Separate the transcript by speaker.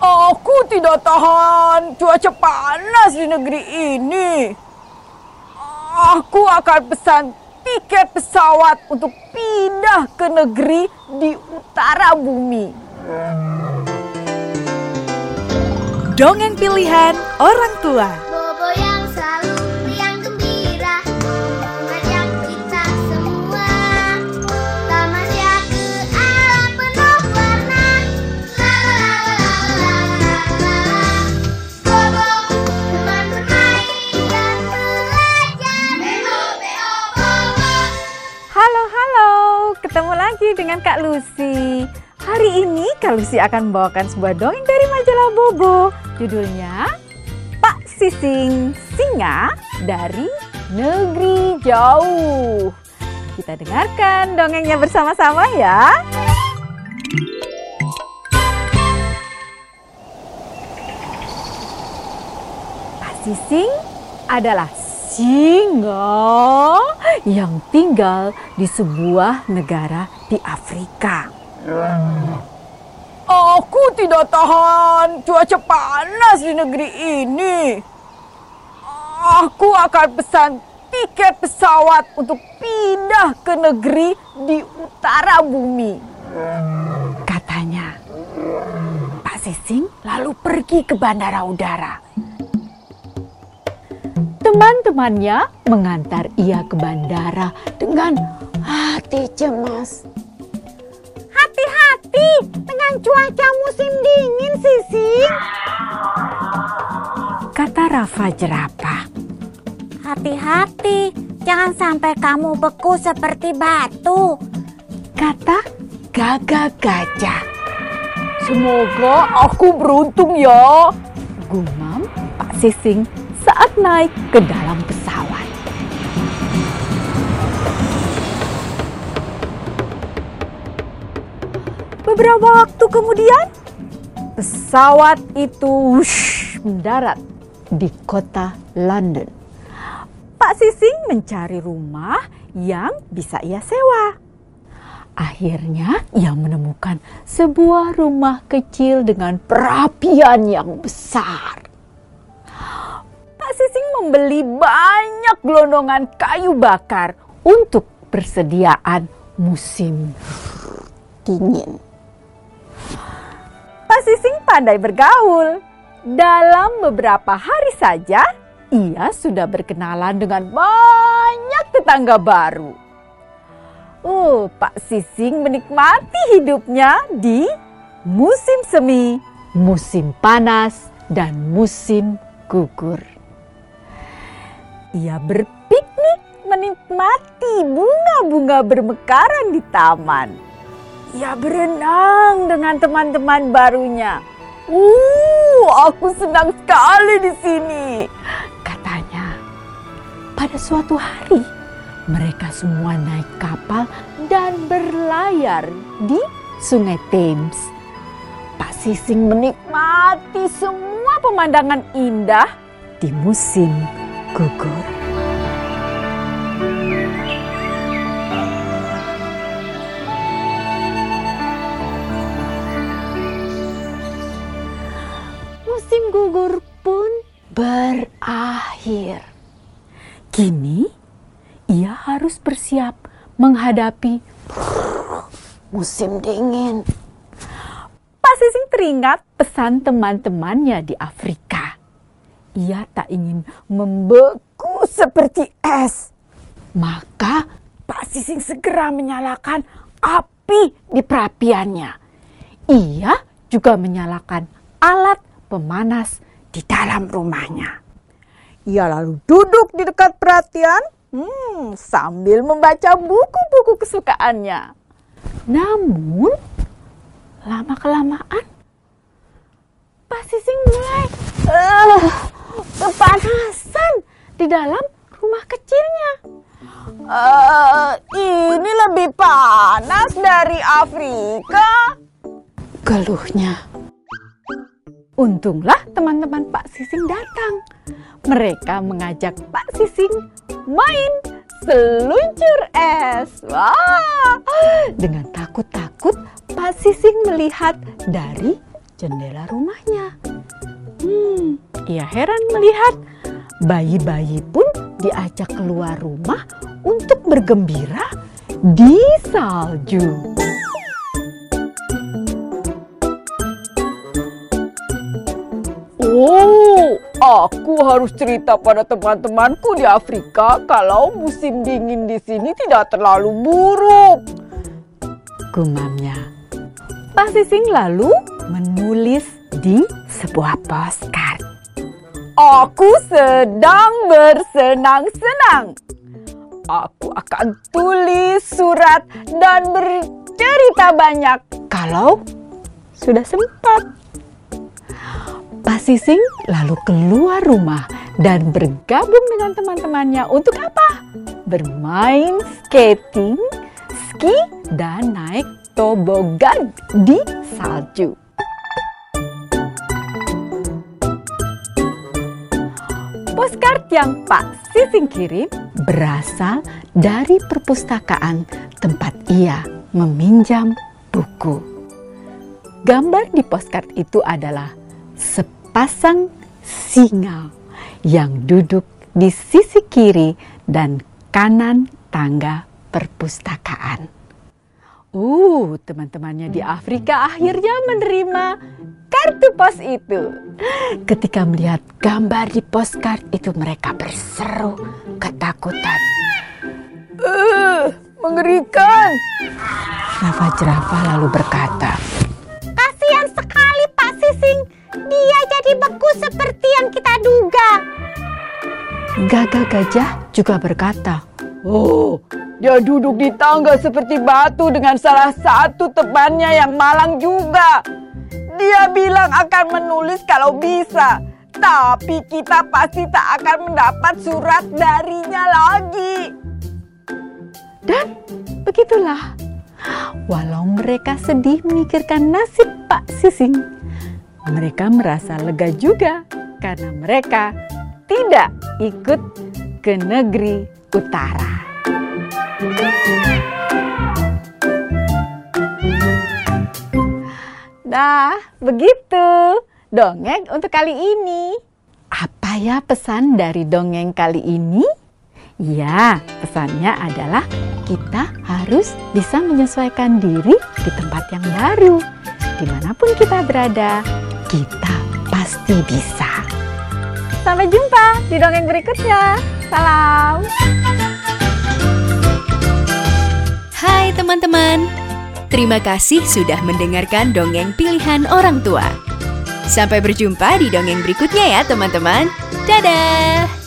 Speaker 1: Aku tidak tahan cuaca panas di negeri ini. Aku akan pesan tiket pesawat untuk pindah ke negeri di utara bumi.
Speaker 2: Dongeng pilihan orang tua.
Speaker 3: Ini Kak Lucy akan membawakan sebuah dongeng dari majalah Bobo. Judulnya Pak Sising Singa dari Negeri Jauh. Kita dengarkan dongengnya bersama-sama ya. Pak Sising adalah singa yang tinggal di sebuah negara di Afrika.
Speaker 1: Aku tidak tahan cuaca panas di negeri ini. Aku akan pesan tiket pesawat untuk pindah ke negeri di utara bumi.
Speaker 3: Katanya, Pak Sising lalu pergi ke bandara udara. Teman-temannya mengantar ia ke bandara dengan hati cemas. Hati-hati dengan cuaca musim dingin, Sising. Kata Rafa jerapah.
Speaker 4: Hati-hati, jangan sampai kamu beku seperti batu.
Speaker 3: Kata gagak gajah.
Speaker 1: Semoga aku beruntung ya.
Speaker 3: Gumam Pak Sising saat naik ke dalam pesawat. Beberapa waktu kemudian, pesawat itu wush, mendarat di kota London. Pak Sising mencari rumah yang bisa ia sewa. Akhirnya ia menemukan sebuah rumah kecil dengan perapian yang besar. Pak Sising membeli banyak gelondongan kayu bakar untuk persediaan musim dingin. Sising pandai bergaul. Dalam beberapa hari saja, ia sudah berkenalan dengan banyak tetangga baru. Oh, Pak Sising menikmati hidupnya di musim semi, musim panas, dan musim gugur. Ia berpiknik menikmati bunga-bunga bermekaran di taman. Ia berenang dengan teman-teman barunya. Uh, aku senang sekali di sini. Katanya, pada suatu hari mereka semua naik kapal dan berlayar di Sungai Thames. Pak Sising menikmati semua pemandangan indah di musim gugur. Gugur pun berakhir. Kini ia harus bersiap menghadapi musim dingin. Pak Sising teringat pesan teman-temannya di Afrika. Ia tak ingin membeku seperti es. Maka Pak Sising segera menyalakan api di perapiannya. Ia juga menyalakan alat pemanas di dalam rumahnya. Ia lalu duduk di dekat perhatian hmm, sambil membaca buku-buku kesukaannya. Namun, lama-kelamaan, Pak Sising mulai eh, kepanasan di dalam rumah kecilnya.
Speaker 1: Eh, ini lebih panas dari Afrika.
Speaker 3: Geluhnya. Untunglah teman-teman Pak Sising datang. Mereka mengajak Pak Sising main seluncur es. Wah, dengan takut-takut Pak Sising melihat dari jendela rumahnya. Hmm, ia heran melihat bayi-bayi pun diajak keluar rumah untuk bergembira di salju. Aku harus cerita pada teman-temanku di Afrika kalau musim dingin di sini tidak terlalu buruk. Gumamnya. Pak Sising lalu menulis di sebuah postcard. Aku sedang bersenang-senang. Aku akan tulis surat dan bercerita banyak kalau sudah sempat. Pak Sising lalu keluar rumah dan bergabung dengan teman-temannya untuk apa? Bermain skating, ski, dan naik tobogan di salju. Postcard yang Pak Sising kirim berasal dari perpustakaan tempat ia meminjam buku. Gambar di postcard itu adalah sepasang singa yang duduk di sisi kiri dan kanan tangga perpustakaan. Uh, teman-temannya di Afrika akhirnya menerima kartu pos itu. Ketika melihat gambar di postcard itu mereka berseru ketakutan. Uh, mengerikan. Rafa Jerapah lalu berkata, Gagak gajah juga berkata, Oh, dia duduk di tangga seperti batu dengan salah satu temannya yang malang juga. Dia bilang akan menulis kalau bisa, tapi kita pasti tak akan mendapat surat darinya lagi. Dan begitulah, walau mereka sedih memikirkan nasib Pak Sising, mereka merasa lega juga karena mereka tidak ikut ke negeri utara. Nah, begitu dongeng untuk kali ini. Apa ya pesan dari dongeng kali ini? Ya, pesannya adalah kita harus bisa menyesuaikan diri di tempat yang baru. Di mana pun kita berada, kita pasti bisa. Sampai jumpa di dongeng berikutnya. Salam.
Speaker 2: Hai teman-teman, terima kasih sudah mendengarkan dongeng pilihan orang tua. Sampai berjumpa di dongeng berikutnya ya teman-teman. Dadah!